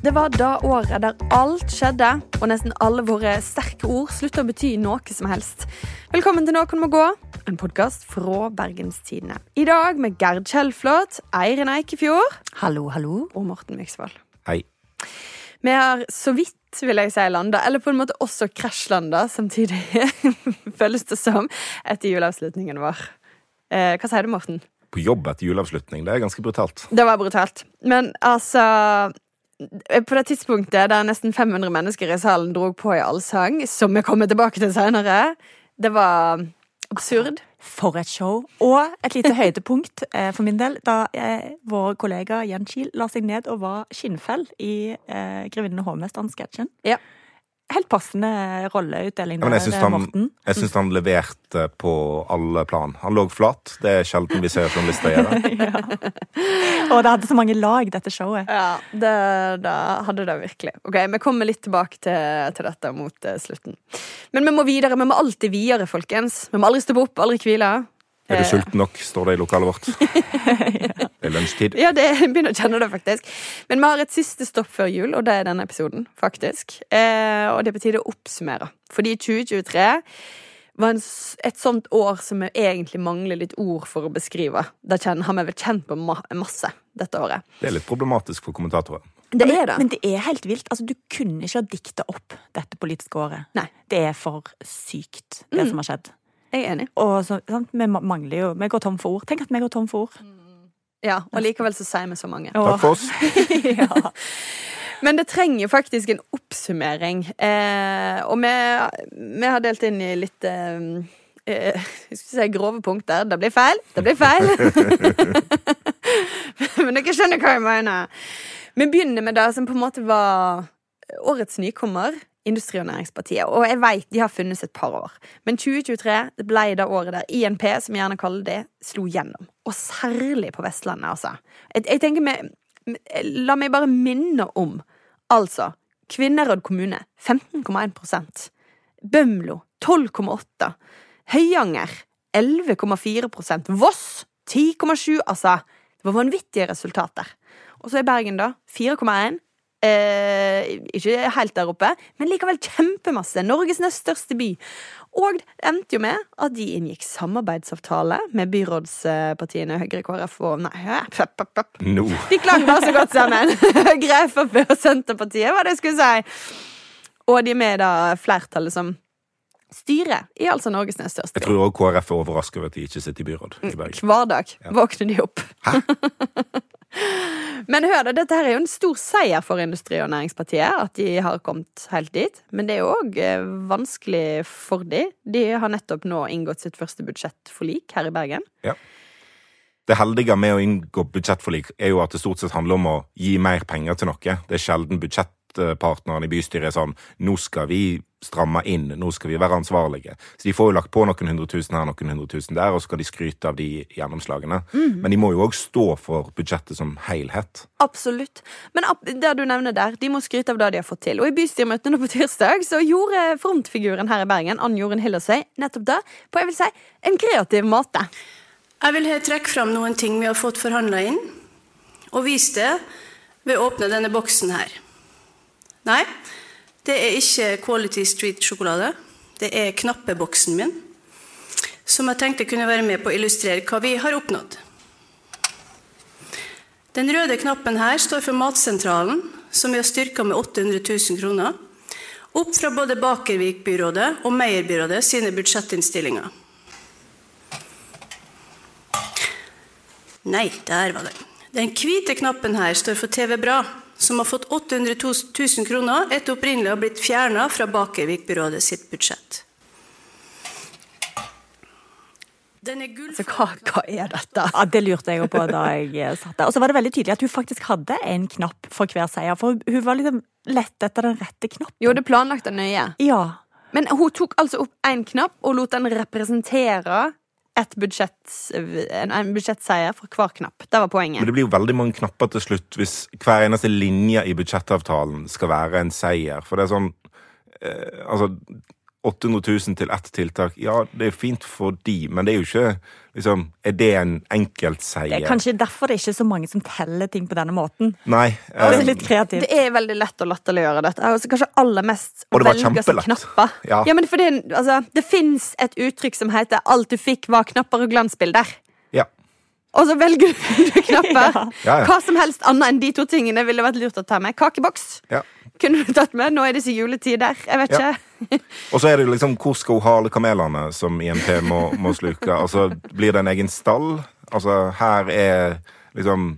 Det var da året der alt skjedde, og nesten alle våre sterke ord slutta å bety noe som helst. Velkommen til Noen må gå, en podkast fra Bergenstidene. I dag med Gerd Kjellflot, Eirin Eikefjord Hallo, hallo. og Morten Myksvold. Hei. Vi har så vidt, vil jeg si, landa, eller på en måte også krasjlanda samtidig, føles det som, etter juleavslutningen vår. Eh, hva sier du, Morten? På jobb etter juleavslutning. Det er ganske brutalt. Det var brutalt. Men altså På det tidspunktet der nesten 500 mennesker i salen drog på i allsang, som vi kommer tilbake til seinere, det var absurd. For et show. Og et lite høydepunkt eh, for min del, da eh, vår kollega Jan Kiel la seg ned og var skinnfell i eh, Grevinnen og hovmesteren-sketsjen. Ja. Helt passende rolleutdeling Ja, men jeg syns han, han leverte på alle plan. Han lå flat. Det er sjelden vi ser journalister gjøre. Og det hadde så mange lag, dette showet. Ja, det, det hadde det virkelig. Ok, Vi kommer litt tilbake til, til dette mot eh, slutten. Men vi må videre. Vi må alltid videre, folkens. Vi må aldri stoppe opp, aldri hvile. Er du sulten nok, står det i lokalet vårt. Det er lunsjtid. Ja, det, jeg begynner å kjenne det, faktisk. Men vi har et siste stopp før jul, og det er denne episoden, faktisk. Eh, og det er på tide å oppsummere. Fordi 2023 var en, et sånt år som vi egentlig mangler litt ord for å beskrive. Det kjenner, har vi vel kjent på ma masse dette året. Det er litt problematisk for kommentatorer. Det er det. Men det er helt vilt. Altså, du kunne ikke ha dikta opp dette politiske året. Nei. Det er for sykt, det Mm. som har skjedd. Jeg er enig. Og så, sant? Vi mangler jo Vi går tom for ord. Tenk at vi går tom for ord. Ja, Og likevel så sier vi så mange. Takk for oss. ja. Men det trenger faktisk en oppsummering. Eh, og vi, vi har delt inn i litt eh, eh, si grove punkter. Det blir feil. Det blir feil. Men dere skjønner hva jeg mener. Vi begynner med det som på en måte var årets nykommer. Industri- og Næringspartiet. Og jeg vet de har funnes et par år. Men 2023 det ble det året der INP, som vi gjerne kaller det, slo gjennom. Og særlig på Vestlandet, altså. Jeg, jeg tenker med, La meg bare minne om Altså, Kvinnerød kommune 15,1% Bømlo 12,8 Høyanger 11,4% Voss 10,7 Altså, det var vanvittige resultater. Og så er Bergen, da. 4,1. Eh, ikke helt der oppe, men likevel kjempemasse. Norges nest største by. Og det endte jo med at de inngikk samarbeidsavtale med byrådspartiene Høyre, KrF og Nei, ja, pop, pop, No. De klang bare så godt sammen. Høyre, Frp og Senterpartiet, hva det jeg skulle si. Og de er med i da flertallet som styrer i altså Norges nest største by. Jeg tror også KrF er overrasket over at de ikke sitter i byråd i Bergen. Hver dag våkner de opp. Men hør da, dette her er jo en stor seier for Industri- og Næringspartiet, at de har kommet helt dit. Men det er jo òg vanskelig for de. De har nettopp nå inngått sitt første budsjettforlik her i Bergen. Det heldige med å inngå budsjettforlik er jo at det stort sett handler om å gi mer penger til noe. Det er sjelden budsjettpartnerne i bystyret er sånn nå skal vi stramme inn, nå skal vi være ansvarlige. Så de får jo lagt på noen hundre tusen her, noen hundre tusen der, og så skal de skryte av de gjennomslagene. Men de må jo òg stå for budsjettet som helhet. Absolutt. Men ap- det du nevner der, de må skryte av det de har fått til. Og i bystyremøtene på tirsdag så gjorde frontfiguren her i Bergen, Ann Jorunn Hillersøy, nettopp det på jeg vil si, en kreativ måte. Jeg vil her trekke fram noen ting vi har fått forhandla inn, og vise det ved å åpne denne boksen her. Nei, det er ikke Quality Street-sjokolade. Det er knappeboksen min, som jeg tenkte kunne være med på å illustrere hva vi har oppnådd. Den røde knappen her står for Matsentralen, som vi har styrka med 800 000 kroner. Opp fra både Bakervik-byrådet og Meyer-byrådet sine budsjettinnstillinger. Nei, der var det. Den hvite knappen her står for TV Bra, som har fått 800 000 kroner etter opprinnelig å ha blitt fjerna fra Bakervik-byrådet sitt budsjett. Den Så gullfarget. hva, hva er dette? Ja, Det lurte jeg jo på da jeg eh, satt der. Og så var det veldig tydelig at hun faktisk hadde en knapp for hver seier. For hun var liksom lett etter den rette knappen. Jo, det planlagte nøye. Ja. Men hun tok altså opp én knapp og lot den representere et budsjett, en, budsjettseier for hver knapp. Det var poenget. Men det blir jo veldig mange knapper til slutt hvis hver eneste linje i budsjettavtalen skal være en seier. For det er sånn eh, Altså, 800 000 til ett tiltak, ja, det er fint for de, men det er jo ikke liksom, Er det en enkeltseier? Det er kanskje derfor det er ikke så mange som teller ting på denne måten. Nei. Det er eh, litt kreativt. Det er veldig lett å latterliggjøre dette. Altså, kanskje aller mest å Og det var velge knapper. Ja. men fordi, altså, det fins et uttrykk som heter 'alt du fikk, var knapper og glansbilder'. ja. Og så velger du knapper. Ja, ja. Hva som helst annet enn de to tingene ville vært lurt å ta med. Kakeboks ja. kunne du tatt med. Nå er det så juletider. Jeg vet Ja. ikke. Og så er det liksom hvor skal hun hale kamelene som INP må, må sluke? Altså, blir det en egen stall? Altså, her er liksom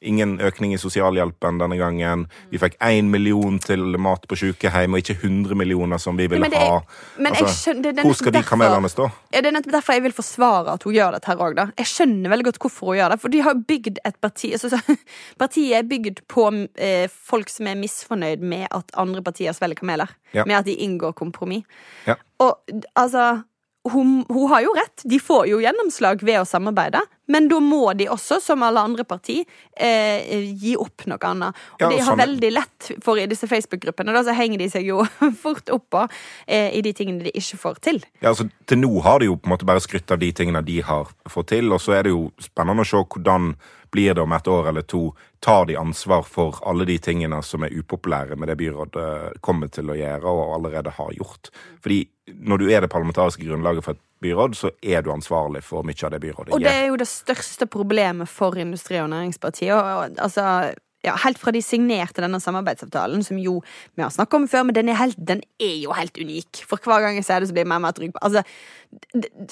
ingen økning i sosialhjelpen denne gangen. Vi fikk én million til mat på sykehjem, og ikke 100 millioner som vi ville Men det er- ha. Altså, skjønner- det er hvor skal de kamelene stå? Ja, Det er nettopp derfor jeg vil forsvare at hun gjør dette her òg. Jeg skjønner veldig godt hvorfor hun gjør det. For de har bygd et parti altså, så, Partiet er bygd på eh, folk som er misfornøyd med at andre partier svelger kameler. Ja. Med at de inngår kompromiss. Ja. Og altså hun, hun har jo rett. De får jo gjennomslag ved å samarbeide. Men da må de også, som alle andre parti, eh, gi opp noe annet. Og Ja, de har sånn- veldig lett for i disse Facebook-gruppene. Da så henger de seg jo fort oppå eh, i de tingene de ikke får til. Ja, altså, til nå har de jo på en måte bare skrytt av de tingene de har fått til, og så er det jo spennende å se hvordan blir det om et år eller to. Tar de ansvar for alle de tingene som er upopulære med det byrådet kommer til å gjøre og allerede har gjort? Fordi når du er det parlamentariske grunnlaget for et byråd, så er du ansvarlig for mye av det byrådet Og det er jo det største problemet for Industri- og Næringspartiet. Og, altså, ja, helt fra de signerte denne samarbeidsavtalen, som jo vi har snakket om før, men den er, helt, den er jo helt unik. For hver gang jeg ser det, så blir jeg mer og mer trygg på Altså,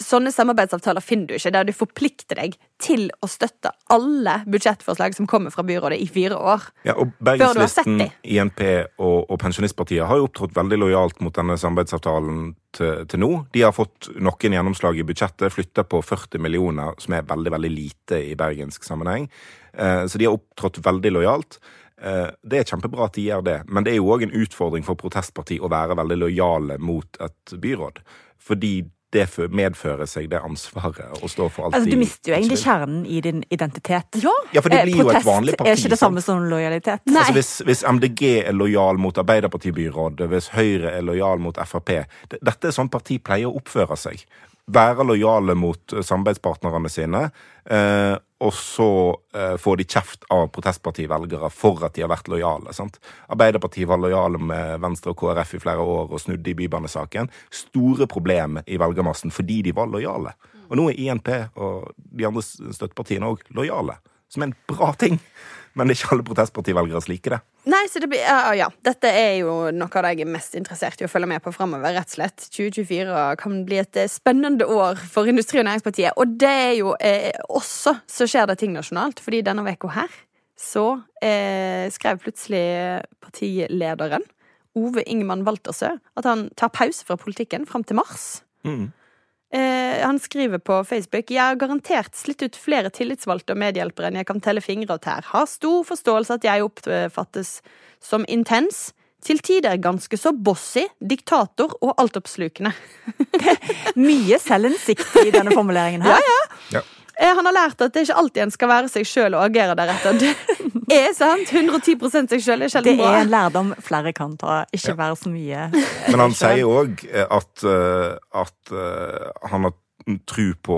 sånne samarbeidsavtaler finner du ikke, der du forplikter deg til å støtte alle budsjettforslag som kommer fra byrådet i fire år. Ja, og Bergenslisten. INP og, og Pensjonistpartiet har jo opptrådt veldig lojalt mot denne samarbeidsavtalen til, nå. De har fått noen gjennomslag i budsjettet, flytta på 40 millioner, som er veldig veldig lite i bergensk sammenheng. Eh, så de har opptrådt veldig lojalt. Eh, det er kjempebra at de gjør det, men det er jo òg en utfordring for protestparti å være veldig lojale mot et byråd. Fordi det medfører seg det ansvaret å stå for alt Altså, du mister jo egentlig kjernen i din identitet. Ja, Ja, for det Eh, blir jo et vanlig parti. er ikke det samme som lojalitet. Altså hvis, hvis MDG er lojal mot Arbeiderpartibyrådet, hvis Høyre er lojal mot Frp Dette er sånn parti pleier å oppføre seg. Være lojale mot eh, samarbeidspartnerne sine, eh, og så eh, får de kjeft av protestpartivelgere for at de har vært lojale. sant? Arbeiderpartiet var lojale med Venstre og KrF i flere år og snudde i Bybanesaken. Store problem i velgermassen fordi de var lojale. Og nå er INP og de andre støttepartiene òg lojale, som er en bra ting. Men det er ikke alle protestpartivelgere som liker det. Nei, så det blir, ja, ja. Dette er jo noe av det jeg er mest interessert i å følge med på framover. Rett og slett. 2024 kan bli et eh, spennende år for Industri- og Næringspartiet. Og det er jo eh, også så skjer det ting nasjonalt, fordi denne uka her så eh, skrev plutselig partilederen Ove Ingemann Waltersø at han tar pause fra politikken fram til mars. Mm. Eh, han skriver på Facebook Jeg har garantert slitt ut flere tillitsvalgte og medhjelpere enn jeg kan telle fingre og tær. Har stor forståelse at jeg oppfattes som intens. Til tider ganske så bossy, diktator og altoppslukende. Mye selvinnsikt i denne formuleringen her. Ja. Eh, han har lært at det ikke alltid en skal være seg sjøl og agere deretter. Det er sant. 110% seg sjøl er Det er en lærdom flere kan ta. Ikke være så mye Men han sier òg at, eh, at eh, han har tru på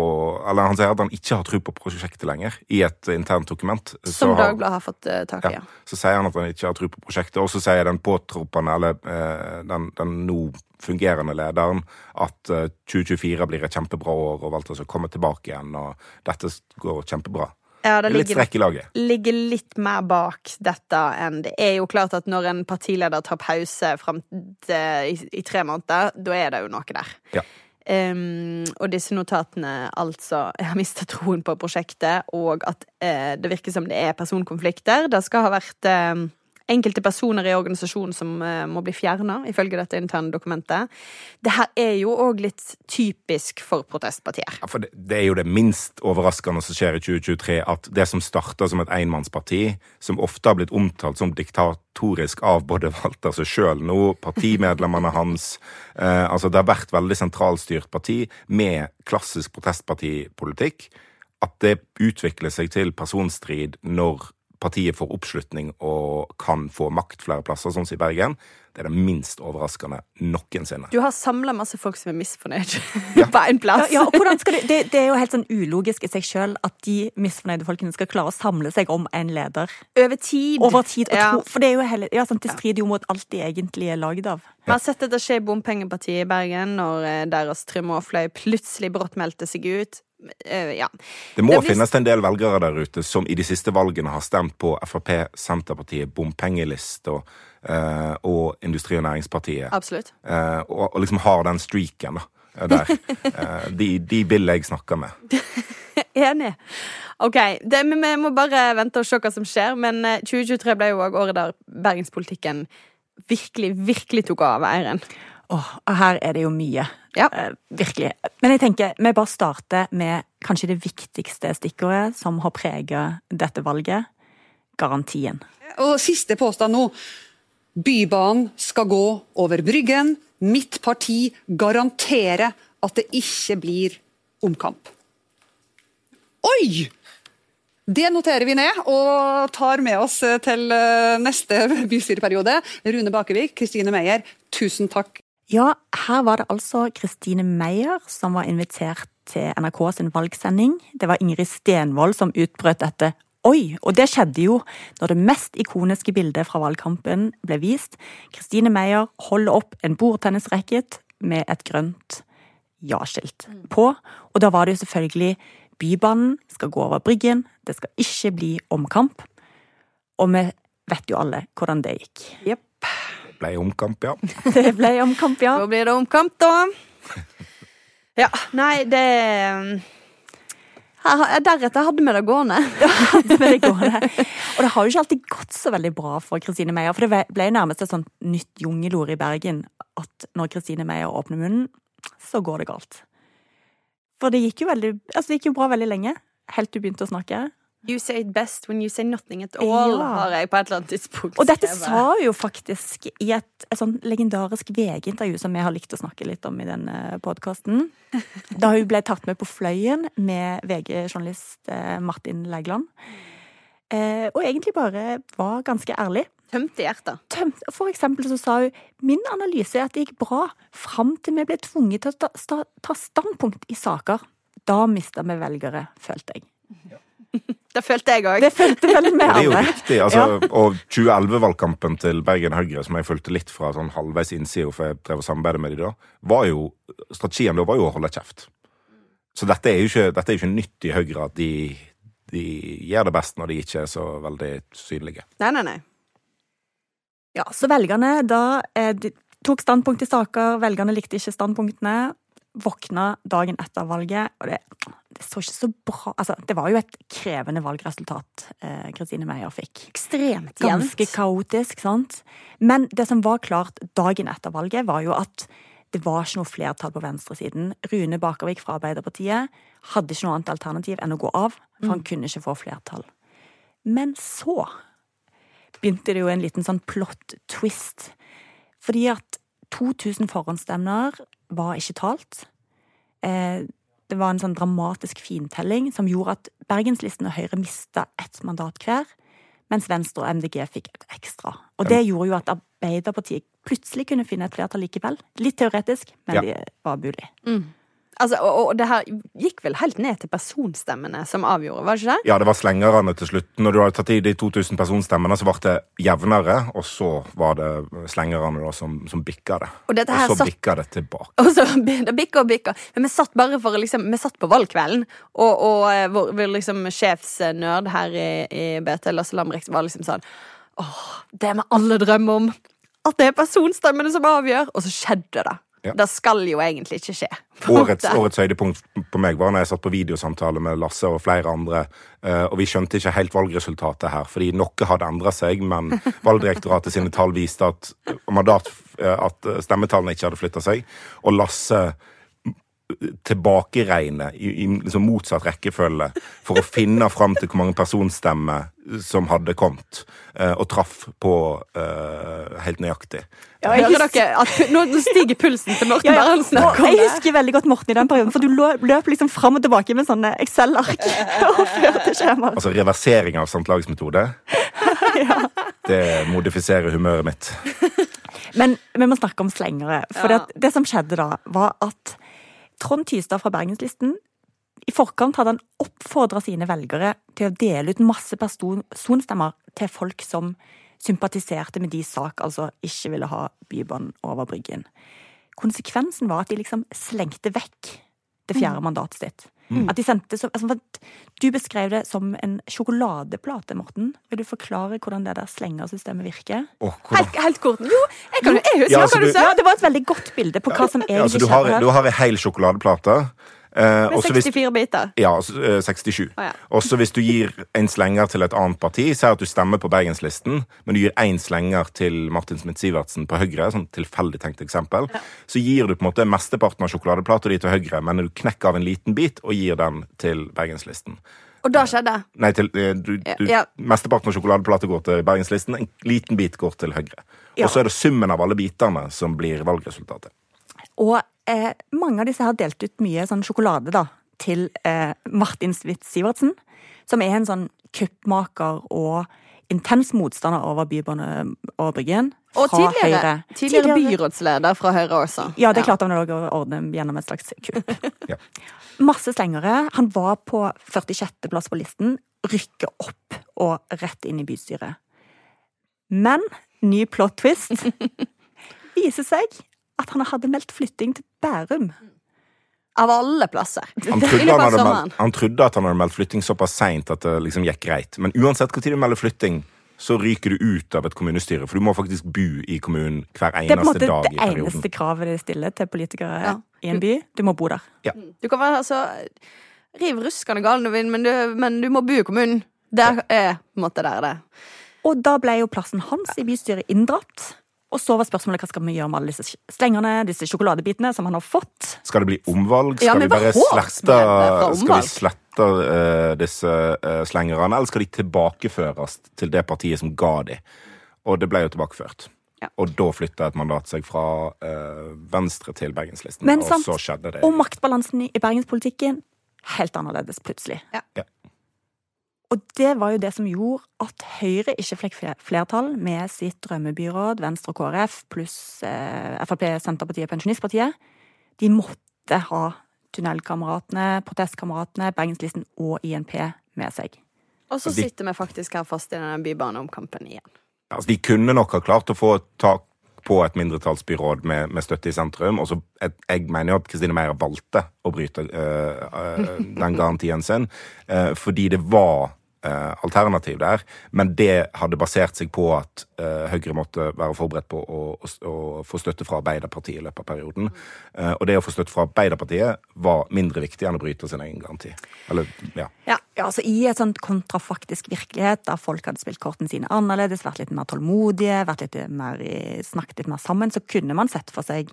Eller han sier at han ikke har tru på prosjektet lenger, i et internt dokument. Som Dagbladet har fått eh, tak i. Ja. Ja. Så sier han at han ikke har tro på prosjektet, og så sier den påtroppende, eller eh, den, den nå fungerende lederen, at eh, 2024 blir et kjempebra år, og Walter skal komme tilbake igjen, og dette går kjempebra. Ja, Det er litt ligger, laget. ligger litt mer bak dette enn Det er jo klart at når en partileder tar pause frem til, i, i tre måneder, da er det jo noe der. Ja. Ehm, og disse notatene, altså Jeg har mista troen på prosjektet, og at uh, det virker som det er personkonflikter. Det skal ha vært eh, enkelte personer i organisasjonen som eh, må bli fjerna, ifølge dette interne dokumentet. Det her er jo òg litt typisk for protestpartier. Ja, for det, det er jo det minst overraskende som skjer i 2023, at det som starta som et enmannsparti, som ofte har blitt omtalt som diktatorisk av både Walter seg sjøl nå, partimedlemmene hans eh, Altså, det har vært veldig sentralstyrt parti med klassisk protestpartipolitikk. At det utvikler seg til personstrid når partiet får oppslutning og kan få makt flere plasser, sånn som i Bergen, det er det minst overraskende noensinne. Du har samla masse folk som er misfornøyd Ja. på én plass. ja, hvordan skal det, det, det er jo helt sånn ulogisk i seg sjøl at de misfornøyde folkene skal klare å samle seg om en leder Over tid. over tid. Og Ja. to, for det er jo hele, ja, sant, det strider jo mot alt de egentlig er lagd av. Vi har sett dette skje i Bompengepartiet i Bergen, når eh, deres Trym fløy plutselig brått meldte seg ut. Eh, ja. Det må Det blir- finnes en del velgere der ute som i de siste valgene har stemt på Frp, Senterpartiet, bompengeliste og, uh, og Industri- og Næringspartiet. Absolutt. Uh, og, og liksom har den streaken da, der. De, de vil jeg snakke med. Enig. Ok, det, men Vi må bare vente og se hva som skjer. Men eh, 2023 ble jo òg året der bergenspolitikken virkelig, virkelig tok av eieren. Åh, her er det jo mye. Ja. Eh, virkelig. Men jeg tenker, vi bare starter med kanskje det viktigste stikkordet som har preget dette valget. Garantien. Og siste påstand nå. Bybanen skal gå over Bryggen. Mitt parti garanterer at det ikke blir omkamp. Oi! Det noterer vi ned og tar med oss til eh, neste bystyreperiode. Rune Bakevik, Kristine Meyer, tusen takk. Ja, her var det altså Kristine Meyer som var invitert til NRK sin valgsending. Det var Ingrid Stenvold som utbrøt dette. Oi! Og det skjedde jo når det mest ikoniske bildet fra valgkampen ble vist. Kristine Meyer holder opp en bordtennisracket med et grønt ja-skilt på. Og da var det jo selvfølgelig Bybanen skal gå over Bryggen. Det skal ikke bli omkamp. Og vi vet jo alle hvordan det gikk. Jepp. Ble omkamp, ja. Det ble omkamp, ja. Da blir det omkamp, da. Ja, nei, det Deretter hadde vi det gående. det ble gående. Og det har jo ikke alltid gått så veldig bra for Kristine Meyer. For det ble nærmest et sånt nytt jungelord i Bergen at når Kristine Meyer åpner munnen, så går det galt. For det gikk jo veldig Altså, det gikk jo bra veldig lenge. Helt til du begynte å snakke. You say it best when you say nothing at all, Ja. har jeg på et eller annet tidspunkt Og dette sa hun jo faktisk i et, et sånn legendarisk VG-intervju som vi har likt å snakke litt om i denne podkasten. Da hun ble tatt med på Fløyen med VG-journalist eh, Martin Lægland. Eh, og egentlig bare var ganske ærlig. Tømte hjertet. tømt. For eksempel så sa hun min analyse er at det gikk bra fram til vi ble tvunget til å ta, ta standpunkt i saker. Da mista vi velgere, følte jeg. Det følte jeg òg. Det følte vel med det er jo viktig. riktig. altså, Og 2011-valgkampen til Bergen Høyre, som jeg fulgte litt fra sånn halvveis innsida, for jeg drev og samarbeidet med de da, var jo, strategien da var jo å holde kjeft. Så dette er jo ikke, dette er jo ikke nytt i Høyre at de, de gjør det best når de ikke er så veldig synlige. Nei, nei, nei. Ja, så velgerne da eh, de tok standpunkt i saker, velgerne likte ikke standpunktene. Våkna dagen etter valget, og det, det så ikke så bra Altså, det var jo et krevende valgresultat eh, Kristine Meyer fikk. Ekstremt Ganske kaotisk, sant? Men det som var klart dagen etter valget, var jo at det var ikke noe flertall på venstresiden. Rune Bakervik fra Arbeiderpartiet hadde ikke noe annet alternativ enn å gå av, for han kunne ikke få flertall. Men så begynte det jo en liten sånn plot twist. Fordi at 2000 forhåndsstemner var ikke talt. Eh, det var en sånn dramatisk fintelling som gjorde at Bergenslisten og Høyre mista ett mandat hver, mens Venstre og MDG fikk et ekstra. Og det gjorde jo at Arbeiderpartiet plutselig kunne finne et flertall likevel. Litt teoretisk, men Ja. det var mulig. Altså, og, og det her gikk vel helt ned til personstemmene som avgjorde, var det ikke det? Ja, det var slengerne til slutt. Når du hadde tatt i de 2000 personstemmene, så ble det jevnere, og så var det slengerne da som, som bikka det. Og her så satt- bikka det tilbake. Og så det bikka og bikka. Men vi satt bare for liksom Vi satt på valgkvelden, og, og eh, vår, vår liksom sjefsnerd her i, i BT, Lasse Lambrix, var liksom sånn Åh, det vi alle drømmer om. At det er personstemmene som avgjør. Og så skjedde det. Ja. Det skal jo egentlig ikke skje. Årets, årets høydepunkt på meg var når jeg satt på videosamtale med Lasse og flere andre, eh, og vi skjønte ikke helt valgresultatet her, fordi noe hadde endra seg, men Valgdirektoratet sine tall viste at, mandat, eh, at stemmetallene ikke hadde flytta seg, og Lasse tilbakeregne i, i liksom motsatt rekkefølge for å finne fram til hvor mange personstemmer som hadde kommet, eh, og traff på eh, helt nøyaktig. Ja, jeg Hører dere at nå stiger pulsen til Morten Ja, ja. jeg husker veldig godt Morten i den perioden, for du løp liksom fram og tilbake med sånne Excel-ark og førte skjemaer. Altså reversering av samtlagsmetode. Det modifiserer humøret mitt. Men vi må snakke om slengere. For Ja. det, det som skjedde da, var at Trond Tystad fra Bergenslisten i forkant hadde han oppfordra sine velgere til å dele ut masse personstemmer til folk som sympatiserte med de sak, altså ikke ville ha Bybanen over Bryggen. Konsekvensen var at de liksom slengte vekk det fjerde mandatet sitt. At de sendte så, altså, Du beskrev det som en sjokoladeplate, Morten. Vil du forklare hvordan det der slengersystemet virker? Oh, Helt, helt kort. Jo, jeg, kan, jeg husker Ja, hva altså, du du- sa. Ja, Det var et veldig godt bilde på hva som Ja, altså, egentlig du, har, skjedde du har ei hel sjokoladeplate. Eh, Med også hvis- 64 biter. Ja, altså, eh, 67. Oh, ja. Også hvis du gir en slenger til et annet parti, si at du stemmer på Bergenslisten, men du gir én slenger til Martin Smith-Sivertsen på Høyre, sånn tilfeldig tenkt eksempel, så gir du på en måte mesteparten av sjokoladeplata di til Høyre, men du knekker av en liten bit og gir den til Bergenslisten. Og da skjedde Nei, til, eh, du, du, Ja. Mesteparten av sjokoladeplata går til Bergenslisten, en liten bit går til Høyre. Ja. Og så er det summen av alle bitene som blir valgresultatet. Og eh, mange av disse har delt ut mye sånn sjokolade da, til eh, Martin Switz-Sivertsen, som er en sånn kuppmaker og intens motstander over Bybane og Bryggen. Og tidligere, tidligere byrådsleder fra Høyre også. Ja, det klarte han å ordne gjennom et slags kupp. Ja. Masse slengere. Han var på 46. plass på listen. Rykke opp og rett inn i bystyret. Men ny plot twist viser seg at han hadde meldt flytting til Bærum. Av alle plasser. Han trodde, han, meldt, han trodde at han hadde meldt flytting såpass seint at det liksom gikk greit. Men uansett hvor tid du melder flytting, så ryker du ut av et kommunestyre. For du må faktisk bo i kommunen hver Det er på en eneste måte det eneste kravet de stiller til politikere Ja. i en by. Du må bo der. Du kan være altså Riv ruskende gal når du vil, men du, men du må bo i kommunen. Det er på en måte der det. Og da ble jo plassen hans i bystyret inndratt. Og så var spørsmålet hva skal vi gjøre med alle disse slengerne, disse sjokoladebitene som han har fått. Skal det bli omvalg? Skal ja, vi bare slette, skal vi slette uh, disse uh, slengerne, eller skal de tilbakeføres til det partiet som ga de? Og det ble jo tilbakeført. Ja. Og da flytta et mandat seg fra uh, Venstre til Bergenslisten. Men og sant, så skjedde det. Og maktbalansen i i bergenspolitikken helt annerledes plutselig. Ja. Ja. Og det var jo det som gjorde at Høyre ikke fikk flertall med sitt drømmebyråd, Venstre og KrF, pluss eh, Frp, Senterpartiet, Pensjonistpartiet. De måtte ha Tunnelkameratene, Protestkameratene, Bergenslisten og INP med seg. Og så sitter vi faktisk her fast i denne bybaneomkampen igjen. Altså, de kunne nok ha klart å få tak på et mindretallsbyråd med, med støtte i sentrum. Og så jeg mener jo at Kristine Meyer valgte å bryte øh, øh, den garantien sin, øh, fordi det var øh, alternativ der. Men det hadde basert seg på at eh, Høyre måtte være forberedt på å, å, å få støtte fra Arbeiderpartiet i løpet av perioden. Eh, og det å få støtte fra Arbeiderpartiet var mindre viktig enn å bryte sin egen garanti. Eller, ja. Ja, altså I et sånt kontrafaktisk virkelighet der folk hadde spilt kortene sine annerledes, vært litt mer tålmodige, vært litt mer snakket litt mer sammen, så kunne man sett for seg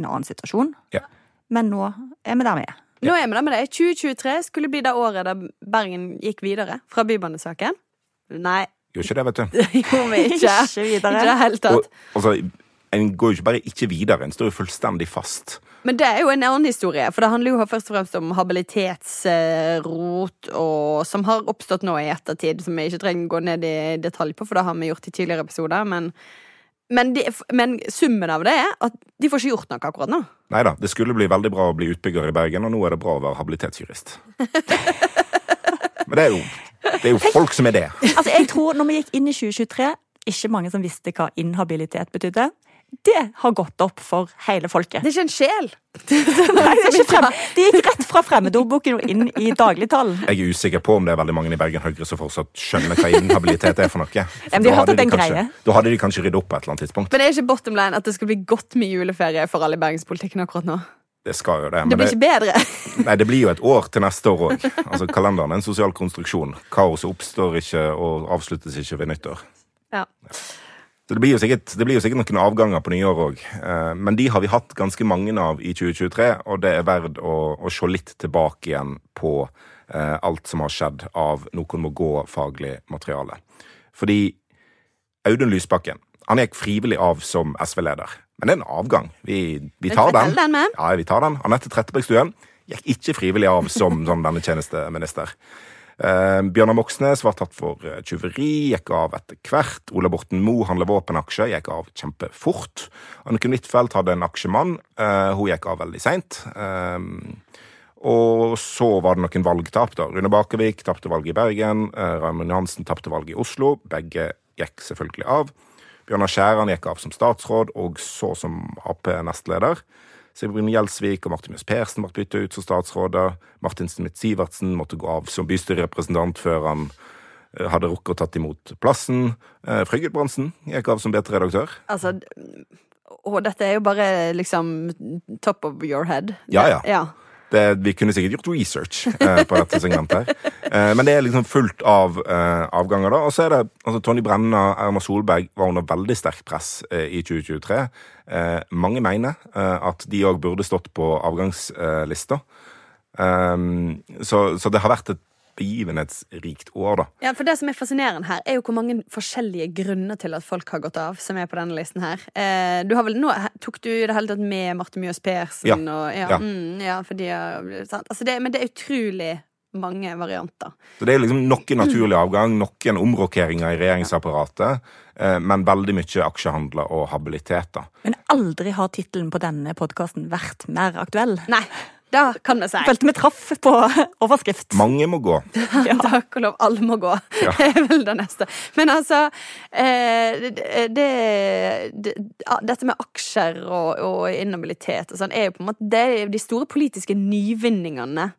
en annen situasjon. Ja. Men nå er vi der vi er. Nå er vi der med det. 2023 skulle bli det året der Bergen gikk videre fra bybanesaken. Nei, Gjorde ikke det, vet du. det gjorde vi ikke. Ikke videre. Ikke helt det hele Og, tatt. altså, en går jo ikke bare ikke videre, en står jo fullstendig fast. Men det er jo en annen historie, for det handler jo først og fremst om habilitetsrot, og som har oppstått nå i ettertid, som vi ikke trenger å gå ned i detalj på, for det har vi gjort i tidligere episoder. Men, men, de, men summen av det er at de får ikke gjort noe akkurat nå. Nei da, det skulle bli veldig bra å bli utbygger i Bergen, og nå er det bra å være habilitetsjurist. Men det er jo, det er jo folk som er det. Altså, jeg tror når vi gikk inn i 2023, ikke mange som visste hva inhabilitet betydde. Det har gått opp for hele folket. Det er ikke en sjel. Nei, det, er ikke frem. det gikk rett fra fremmedordboken og inn i dagligtalen. Jeg er usikker på om det er veldig mange i Bergen Høyre som fortsatt skjønner hva inhabilitet er for noe. For da hadde en kanskje. Da hadde de kanskje ryddet opp på et eller annet tidspunkt. Men det er ikke bottom line at det skal bli godt med juleferie for alle i bergenspolitikken akkurat nå. Det skal jo det. Det blir det, ikke bedre. nei, det blir jo et år til neste år òg. Altså, kalenderen er en sosial konstruksjon. Kaoset oppstår ikke og avsluttes ikke ved nyttår. Ja. Så det blir, sikkert, det blir jo sikkert noen avganger på nyår òg. Men de har vi hatt ganske mange av i 2023, og det er verdt å, å se litt tilbake igjen på eh, alt som har skjedd av Noen må gå-faglig materiale. Fordi Audun Lysbakken han gikk frivillig av som SV-leder. Men det er en avgang. Vi, vi tar den. den. Ja, vi tar den. Anette Trettebergstuen gikk ikke frivillig av som som denne tjenesteminister. Eh, Bjørnar Moxnes var tatt for tjuveri, tyveri, gikk av etter hvert. Ola Borten Moe handla våpenaksjer, gikk av kjempefort. Anniken Huitfeldt hadde en aksjemann. Eh, hun gikk av veldig seint. Og så var det noen valgtap. da. Rune Bakervik tapte valget i Bergen. Raymond Johansen tapte valget i Oslo. Begge gikk selvfølgelig av. Bjørnar Skjæran gikk av som statsråd, og så som Ap-nestleder. Sigbjørn Gjelsvik og Martin Mjøs Persen ble bytta ut som statsråder. Martin Smith-Sivertsen måtte gå av som bystyrerepresentant før han eh, hadde rukket å tatt imot plassen. Eh, Bransen Gudbrandsen gikk av som BT-redaktør. Altså, og dette er jo bare liksom top of your head. Ja, ja. ja. Det, vi kunne sikkert gjort research eh, på dette segmentet. her. Eh, men det er liksom fullt av eh, avganger. da. Og så er det altså Tonje Brenna Erna Solberg var under veldig sterkt press eh, i 2023. Eh, mange mener eh, at de òg burde stått på avgangslista. så, så det har vært et begivenhetsrikt år, da. Ja, for Det som er fascinerende her, er jo hvor mange forskjellige grunner til at folk har gått av, som er på denne listen her. Eh, du har vel nå, Tok du i det hele tatt med Marte Mjøs Persen? Ja. Og, ja, Ja. Mm, ja fordi, sant? Altså det, men det er utrolig mange varianter. Så det er liksom noen naturlig avgang, noen omrokeringer i regjeringsapparatet, eh, men veldig mye aksjehandler og habilitet, da. Men aldri har tittelen på denne podkasten vært mer aktuell. Nei, da kan vi si. Følte vi traff på overskrift. Mange må gå. Takk og lov, alle må gå. Ja. Det er vel det neste. Men altså eh, det, det, det, Dette med aksjer og, og inhabilitet og sånn er jo på en måte Det er de store politiske nyvinningene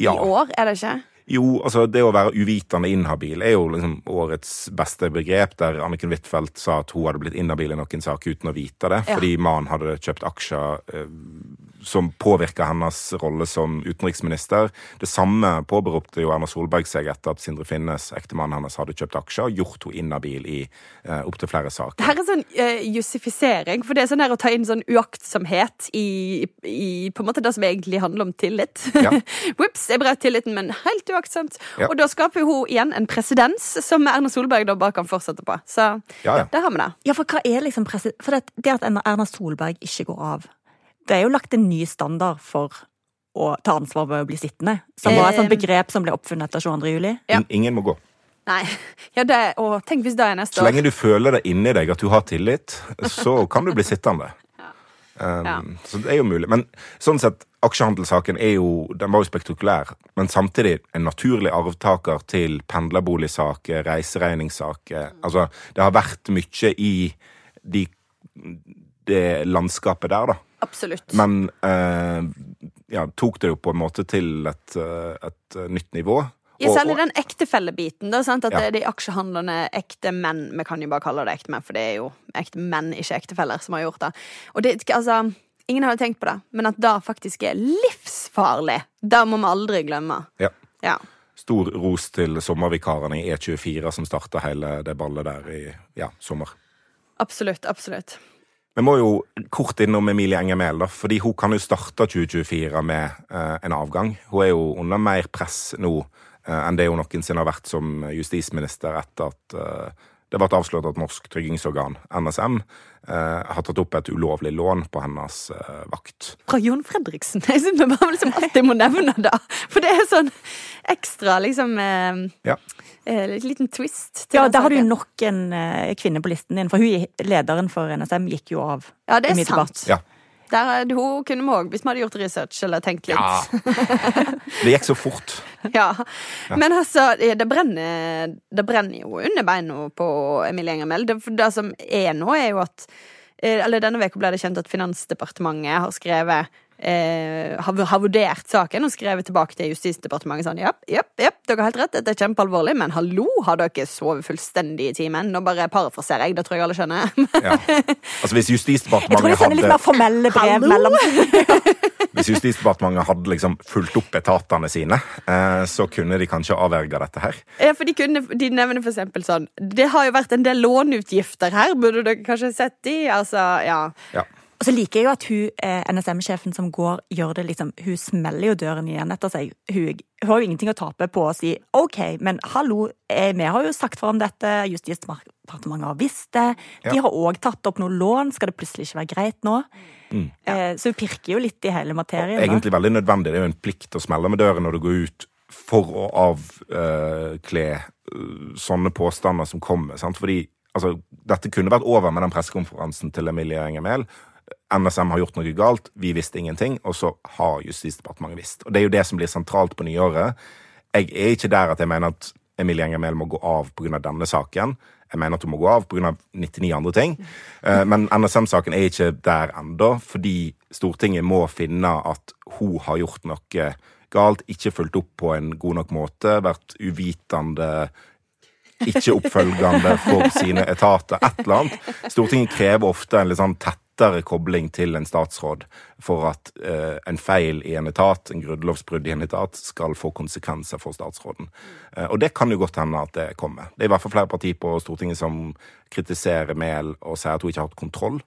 Ja. i år, er det ikke? Jo, altså det å være uvitende inhabil er jo liksom årets beste begrep, der Anniken Huitfeldt sa at hun hadde blitt inhabil i noen sak uten å vite det, Ja. fordi mannen hadde kjøpt aksjer eh, som påvirka hennes rolle som utenriksminister. Det samme påberopte jo Erna Solberg seg etter at Sindre Finnes, ektemannen hennes, hadde kjøpt aksjer og gjort henne inhabil i uh, opptil flere saker. Det her er sånn uh, jussifisering, for det er sånn her å ta inn sånn uaktsomhet i, i på en måte det som egentlig handler om tillit. Ja. Whoops, jeg brøt tilliten, men helt uaktsomt. Ja. Og da skaper hun igjen en presedens som Erna Solberg da bare kan fortsette på. Så Ja, ja. der har vi det. Ja, for hva er liksom presi- For det, det at Erna Solberg ikke går av, det er jo lagt en ny standard for å ta ansvar ved å bli sittende. Som var et sånt Eh, begrep som ble oppfunnet etter 22. juli. Ja. Ingen må gå. Nei. Ja, det, å, tenk hvis det er neste Så lenge du føler det inni deg at du har tillit, så kan du bli sittende. Um, Ja. Så det er jo mulig. Men sånn sett, aksjehandelssaken er jo, den var jo spektakulær, men samtidig en naturlig arvtaker til pendlerboligsaker, reiseregningssaker. Altså, det har vært mye i de, det landskapet der, da. Absolutt. Men eh, ja, tok det jo på en måte til et, eh, et nytt nivå. Ja, særlig den ektefellebiten. da, sant? At Ja. det de aksjehandlerne ekte menn Vi kan jo bare kalle det ekte menn, for det er jo ekte menn, ikke ektefeller, som har gjort det. Og det, altså, Ingen hadde tenkt på det, men at det faktisk er livsfarlig, det må vi aldri glemme. Ja. Ja. Stor ros til sommervikarene i E24 som starta hele det ballet der i ja, sommer. Absolutt. Absolutt. Vi må jo kort innom Emilie Enger Mehl, da, fordi hun kan jo starte 2024 med eh, en avgang. Hun er jo under mer press nå enn det hun noensinne har vært som justisminister etter at eh, det ble avslørt at Norsk tryggingsorgan, NSM, eh, har tatt opp et ulovlig lån på hennes eh, vakt. Fra Jon Fredriksen. Jeg synes vi bare liksom alltid må nevne det. For det er sånn ekstra, liksom eh, Ja. eh, liten twist. til Ja, der har du nok en eh, kvinne på listen din, for hun, lederen for NSM gikk jo av. Ja, det er sant. Ja. Der, er- hun kunne vi òg, hvis vi hadde gjort research eller tenkt litt. Ja. Det gikk så fort. Ja. Men altså, det brenner, det brenner jo under beina på Emilie Enger Mehl. Det, det som er nå, er jo at eh, Eller denne uka ble det kjent at Finansdepartementet har skrevet eh, har, har vurdert saken og skrevet tilbake til Justisdepartementet sånn Jepp, jepp, japp, dere har helt rett, dette er kjempealvorlig, men hallo, har dere sovet fullstendig i timen? Nå bare parafraserer jeg, det tror jeg alle skjønner. Ja. Altså Hvis Jeg tror de Justisdepartementet sender litt mer formelle brev Hallo? mellom Hvis Justisdepartementet hadde liksom fulgt opp etatene sine, eh, så kunne de kanskje avverga dette her. Ja, for de, kunne, de nevner for eksempel sånn Det har jo vært en del låneutgifter her, burde dere kanskje sett de? Altså, ja. Ja. Og så liker jeg jo at hun, eh, NSM-sjefen som går, gjør det liksom Hun smeller jo døren igjen etter seg. Hun, hun har jo ingenting å tape på å si OK, men hallo, eh, vi har jo sagt fra om dette, Justisdepartementet har visst det. De Ja. har òg tatt opp noe lån, skal det plutselig ikke være greit nå? Mm. så hun pirker jo litt i hele materien. Og Egentlig veldig nødvendig. Det er jo en plikt å smelle med døren når du går ut for å avkle eh, sånne påstander som kommer. Sant? Fordi altså, dette kunne vært over med den pressekonferansen til Emilie Enger Mehl. NSM har gjort noe galt, vi visste ingenting, og så har Justisdepartementet visst. Og Det er jo det som blir sentralt på nyåret. Jeg er ikke der at jeg mener at Emilie Enger Mehl må gå av pga. denne saken. Jeg mener at hun må gå av pga. 99 andre ting. Eh, Men NSM-saken er ikke der ennå, fordi Stortinget må finne at hun har gjort noe galt, ikke fulgt opp på en god nok måte, vært uvitende ikke oppfølgende for sine etater. Et eller annet. Stortinget krever ofte en litt sånn tettere kobling til en statsråd for at eh, en feil i en etat, en grunnlovsbrudd i en etat, skal få konsekvenser for statsråden. Eh, og det kan jo godt hende at det kommer. Det er i hvert fall flere partier på Stortinget som kritiserer Mehl og sier at hun ikke har hatt kontroll.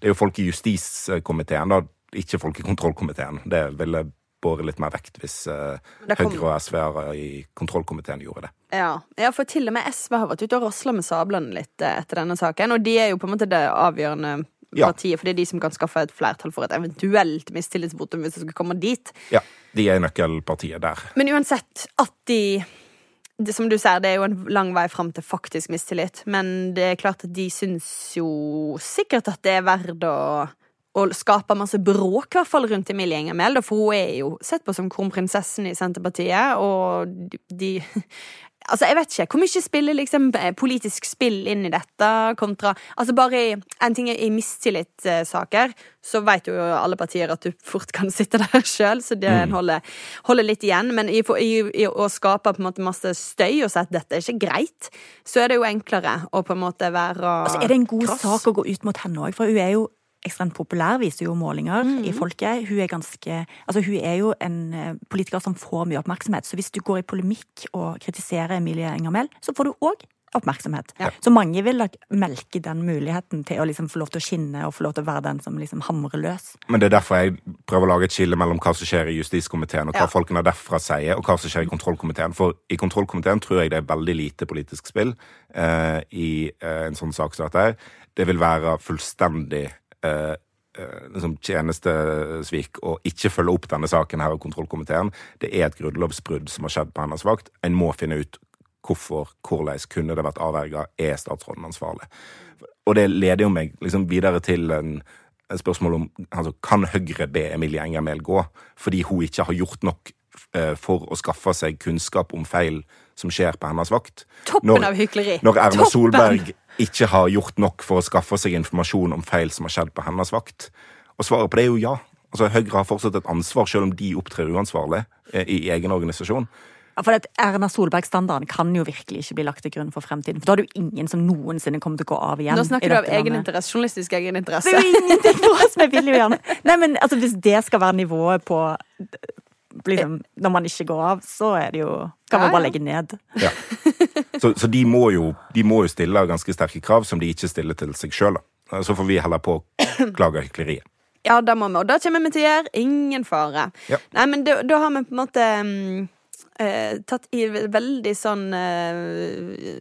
Det er jo folk i justiskomiteen, da, ikke folk i kontrollkomiteen. Det ville båret litt mer vekt hvis eh, kom- Høyre og SV-ere i kontrollkomiteen gjorde det. Ja. ja, for til og med SV har vært ute og rasla med sablene litt eh, etter denne saken. Og de er jo på en måte det avgjørende Ja. partiet, for det er de som kan skaffe et flertall for et eventuelt mistillitsvotum hvis det skal komme dit. Ja, de er nøkkelpartiet der. Men uansett, at de det, Som du ser, det er jo en lang vei fram til faktisk mistillit. Men det er klart at de syns jo sikkert at det er verdt å og skape masse bråk, i hvert fall rundt Emilie Enger Mehl. For hun er jo sett på som kronprinsessen i Senterpartiet, og de Altså, jeg vet ikke. Hvor mye spiller liksom eh, politisk spill inn i dette kontra Altså, bare i En ting er i mistillitssaker, så vet jo alle partier at du fort kan sitte der sjøl, så det holder, holder litt igjen. Men i, i, i å skape på en måte masse støy og si at dette er ikke greit, så er det jo enklere å på en måte være Altså, er det en god krass. sak å gå ut mot henne òg? For hun er jo ekstremt populær, viser jo målinger Mm. i folket. Hun er ganske Altså, hun er jo en eh, politiker som får mye oppmerksomhet. Så hvis du går i polemikk og kritiserer Emilie Enger Mehl, så får du òg oppmerksomhet. Så mange vil nok melke den muligheten til å liksom få lov til å skinne og få lov til å være den som liksom hamrer løs. Men det er derfor jeg prøver å lage et skille mellom hva som skjer i justiskomiteen, og hva Ja. folkene derfra sier, og hva som skjer i kontrollkomiteen. For i kontrollkomiteen tror jeg det er veldig lite politisk spill eh, i eh, en sånn sak som dette. Det vil være fullstendig eh, eh, liksom tjenestesvik og ikke følge opp denne saken her av kontrollkomiteen. Det er et grunnlovsbrudd som har skjedd på hennes vakt. En må finne ut hvorfor, hvordan kunne det vært avverga, er statsråden ansvarlig? Og det leder jo meg liksom videre til en, spørsmål om altså, kan Høyre be Emilie Enger Mehl gå fordi hun ikke har gjort nok eh, for å skaffe seg kunnskap om feil som skjer på hennes vakt? Toppen av hykleri. Når Erna Toppen! Solberg ikke har gjort nok for å skaffe seg informasjon om feil som har skjedd på hennes vakt? Og svaret på det er jo ja. Altså, Høyre har fortsatt et ansvar, selv om de opptrer uansvarlig eh, i egen organisasjon. For at Erna Solberg-standarden kan jo virkelig ikke bli lagt til grunn for fremtiden. For da er det jo ingen som noensinne kommer til å gå av igjen. Nå snakker du av egeninteresse, journalistisk egeninteresse. Det er jo ingenting for oss, vi vil jo gjerne Nei, men altså, hvis det skal være nivået på liksom, Når man ikke går av, så er det jo Kan man bare legge ned. Ja. Så, så de, må jo, de må jo stille ganske sterke krav som de ikke stiller til seg sjøl. Så får vi heller påklage hykleriet. Ja, det må vi, og det kommer vi til å gjøre. Ingen fare. Ja. Nei, men da, da har vi på en måte mm, eh, tatt i veldig sånn eh,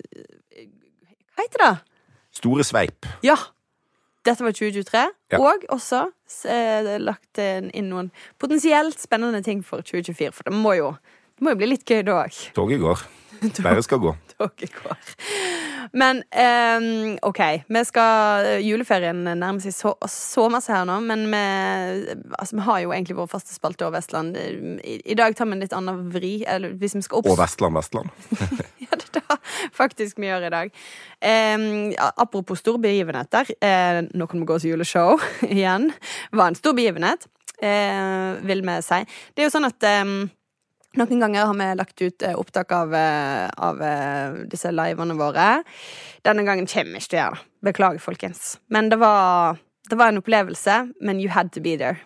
Hva heter det? Store sveip. Ja. Dette var 2023. Ja. Og også eh, lagt inn noen potensielt spennende ting for 2024. For det må jo, det må jo bli litt gøy da òg. Toget går. Været skal gå. Går. Men um, OK. Vi skal Juleferien nærmer seg så, så masse her nå, men vi, altså, vi har jo egentlig vår faste spalte over Vestland. I, I dag tar vi en litt annen vri. Eller hvis vi skal opp Og Vestland, Vestland. ja, det er det faktisk vi gjør i dag. Um, apropos store begivenheter. Uh, nå kan vi gå til juleshow igjen. Var en stor begivenhet, uh, vil vi si. Det er jo sånn at em, noen ganger har vi lagt ut eh, opptak av, eh, av eh, disse livene våre. Denne gangen kommer vi ikke til å gjøre det. Beklager, folkens. Men det var, det var en opplevelse, men you had to be there.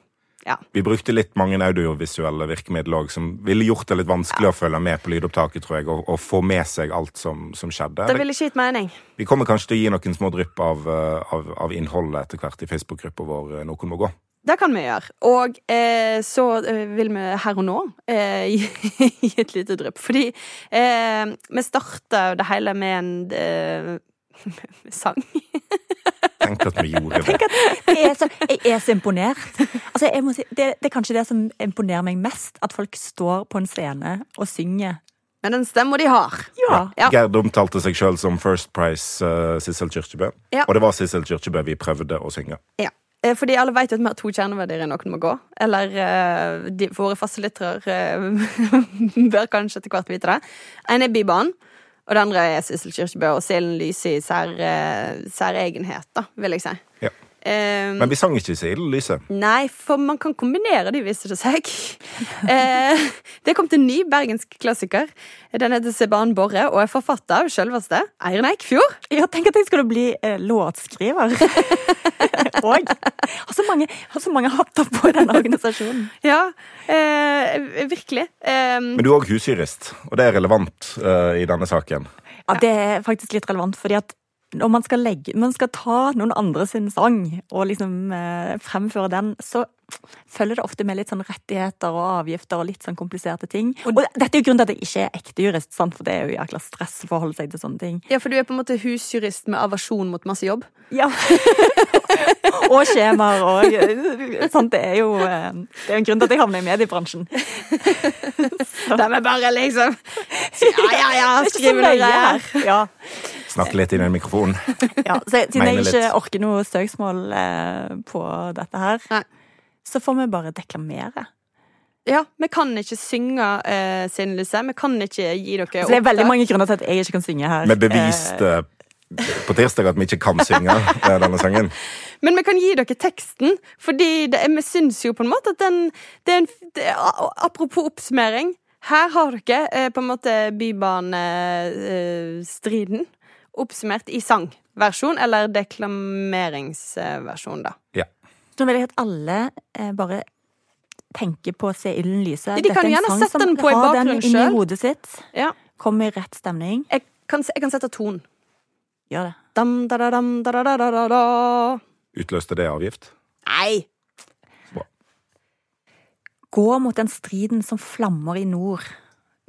Ja. Vi brukte litt mange audiovisuelle virkemidler òg, som ville gjort det litt vanskelig å følge med på lydopptaket, tror jeg, og, og få med seg alt som, som skjedde. Det ville ikke gitt mening. Vi kommer kanskje til å gi noen små drypp av, av, av innholdet etter hvert i Facebook-gruppa vår Noen må gå. Det kan vi gjøre. Og eh, så eh, vil vi her og nå eh, gi, gi et lite drypp. Fordi eh, vi starta det hele med en eh, sang. Tenk at vi gjorde det. Jeg er så, jeg er så imponert. Altså, jeg må si, det, det er kanskje det som imponerer meg mest. At folk står på en scene og synger. Med den stemma de har. Ja. Ja. Gerd omtalte seg sjøl som First Price uh, Sissel Kyrkjebø. Ja. Og det var Sissel Kyrkjebø vi prøvde å synge. Ja. Eh, Fordi alle vet jo at vi har to kjerneverdier i Noen må gå. Eller eh, de, våre faste lyttere eh, bør kanskje etter hvert vite det. En er Bybanen, og det andre er Sissel Kyrkjebø og Silen Lyse i sær, særegenhet, da, vil jeg si. Ja. Eh, Men vi sang ikke Silden Lyse. Nei, for man kan kombinere de, viser det seg. uh, det kom til en ny bergensk klassiker. Den heter Seban Borre og er forfatta av selveste Eirin Eikfjord. Ja, tenk at jeg skulle bli eh, låtskriver. og har så, mange, har så mange hatter på denne organisasjonen. Ja, uh, virkelig. Um, Men du er òg husjurist, og det er relevant uh, i denne saken. Ja, Det er faktisk litt relevant, fordi at når man skal, legge, man skal ta noen andre sin sang og liksom eh, fremføre den, så følger det ofte med litt sånn rettigheter og avgifter og litt sånn kompliserte ting. Og dette er jo grunnen til at jeg ikke er ekte jurist, sant? for det er jo jækla stress å forholde seg til sånne ting. Ja, for du er på en måte husjurist med aversjon mot masse jobb. Ja. og skjemaer og eh, sånt. Det er jo eh, det er en grunn til at jeg havner i mediebransjen. De er bare liksom Ja, ja, ja, er skriver dere her. Ja. Snakke litt inn i mikrofonen. Ja, så siden jeg ikke orker noe søksmål eh, på dette her, Nei. så får vi bare deklamere. Ja, Vi kan ikke synge uh, Sine Lyse. Vi kan ikke gi dere Så det er veldig mange grunner til at jeg ikke kan synge her. Vi beviste på tirsdag at vi ikke kan synge eh, denne sangen. Men vi kan gi dere teksten, fordi det, vi syns jo på en måte at den det er en, det, Apropos oppsummering. Her har dere eh, på en måte bybanestriden oppsummert i sangversjon, eller deklameringsversjon, da. Ja. Så vil jeg at alle eh, bare tenker på å Se ilden lyse. Ja, de kan Dette er en gjerne sang sette den på i har den inni hodet sitt. Ja. Kommer i rett stemning. Jeg kan, jeg kan sette ton. Gjør det. Dam, da, da, dam, da, da, da, da, da, da. Utløste det avgift? Nei! Gå mot den striden som flammer i nord.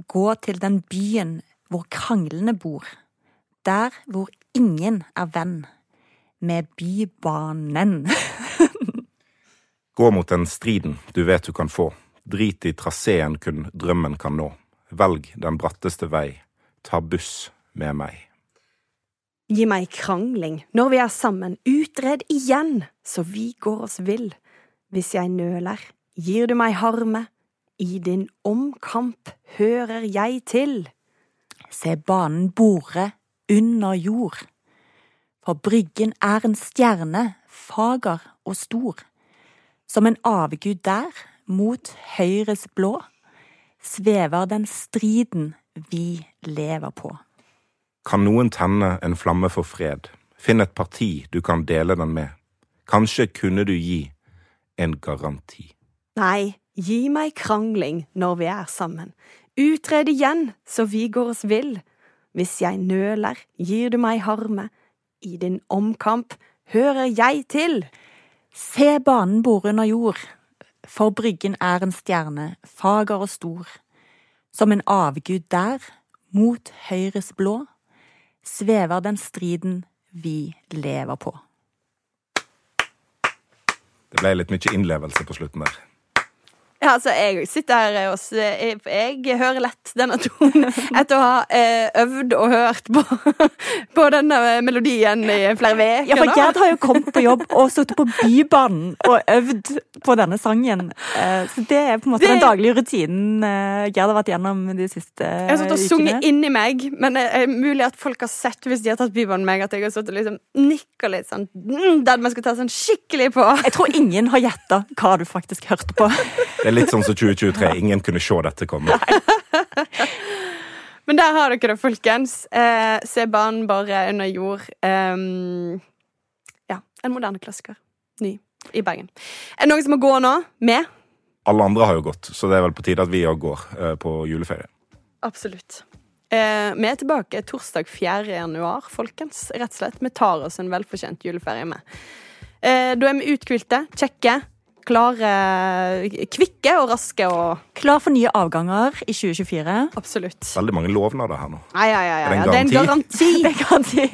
Gå til den byen hvor kranglene bor. Der hvor ingen er venn. Med Bybanen. Gå mot den striden du vet du kan få. Drit i traseen kun drømmen kan nå. Velg den bratteste vei. Ta buss med meg. Gi meg krangling når vi er sammen, utred igjen, så vi går oss vill. Hvis jeg nøler, gir du meg harme, i din omkamp hører jeg til. Se banen bore under jord. For bryggen er en stjerne, fager og stor. Som en avgud der, mot høyres blå, svever den striden vi lever på. Kan noen tenne en flamme for fred? Finn et parti du kan dele den med. Kanskje kunne du gi en garanti. Nei, gi meg krangling når vi er sammen, utred igjen så vi går oss vill. Hvis jeg nøler, gir du meg harme, i din omkamp hører jeg til. Se banen bore under jord, for bryggen er en stjerne, fager og stor. Som en avgud der, mot høyres blå, svever den striden vi lever på. Det ble litt mye innlevelse på slutten der. Ja, altså, jeg sitter her og jeg, jeg hører lett denne tonen etter å ha eh, øvd og hørt på, på denne melodien i flere uker. Ja, for. Gerd har jo kommet på jobb og sittet på Bybanen og øvd på denne sangen. Eh, Så det er på en måte Det- den daglige rutinen eh, Gerd har vært gjennom de siste ukene. Jeg har sittet og sunget inni meg, men det er mulig at folk har sett hvis de har tatt Bybanen med meg, at jeg har sittet og liksom nikka litt sånn mm, Der man skal ta sånn skikkelig på. Jeg tror ingen har gjetta hva du faktisk hørte på. Det er litt sånn som 2023. Ingen kunne se dette komme. Men der har dere det, folkens. Eh, se banen bare under jord. Ehm, ja, en moderne klassiker. Ny. i Bergen. Er det noen som må gå nå? Med? Alle andre har jo gått, så det er vel på tide at vi òg går eh, på juleferie. Absolutt. Eh, vi er tilbake torsdag 4. januar, folkens. Rett og slett. Vi tar oss en velfortjent juleferie med. Eh, da er vi uthvilte, kjekke, klare, kvikke og raske og Klar for nye avganger i 2024. Absolutt. Veldig mange lovnader her nå. Ja, ja, ja, ja. Er det en Det er en garanti.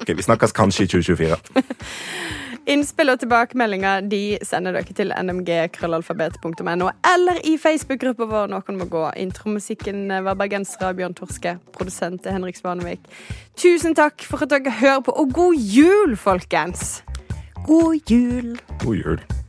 Ok, Vi snakkes kanskje i 2024. Innspill og tilbakemeldinger de sender dere til nmg.krøllalfabet.no eller i Facebook-gruppa vår Noen må gå. Intromusikken var bergensere Bjørn Torske. Produsent er Henrik Svanevik. Tusen takk for at dere hører på, og god jul, folkens! God jul. God jul.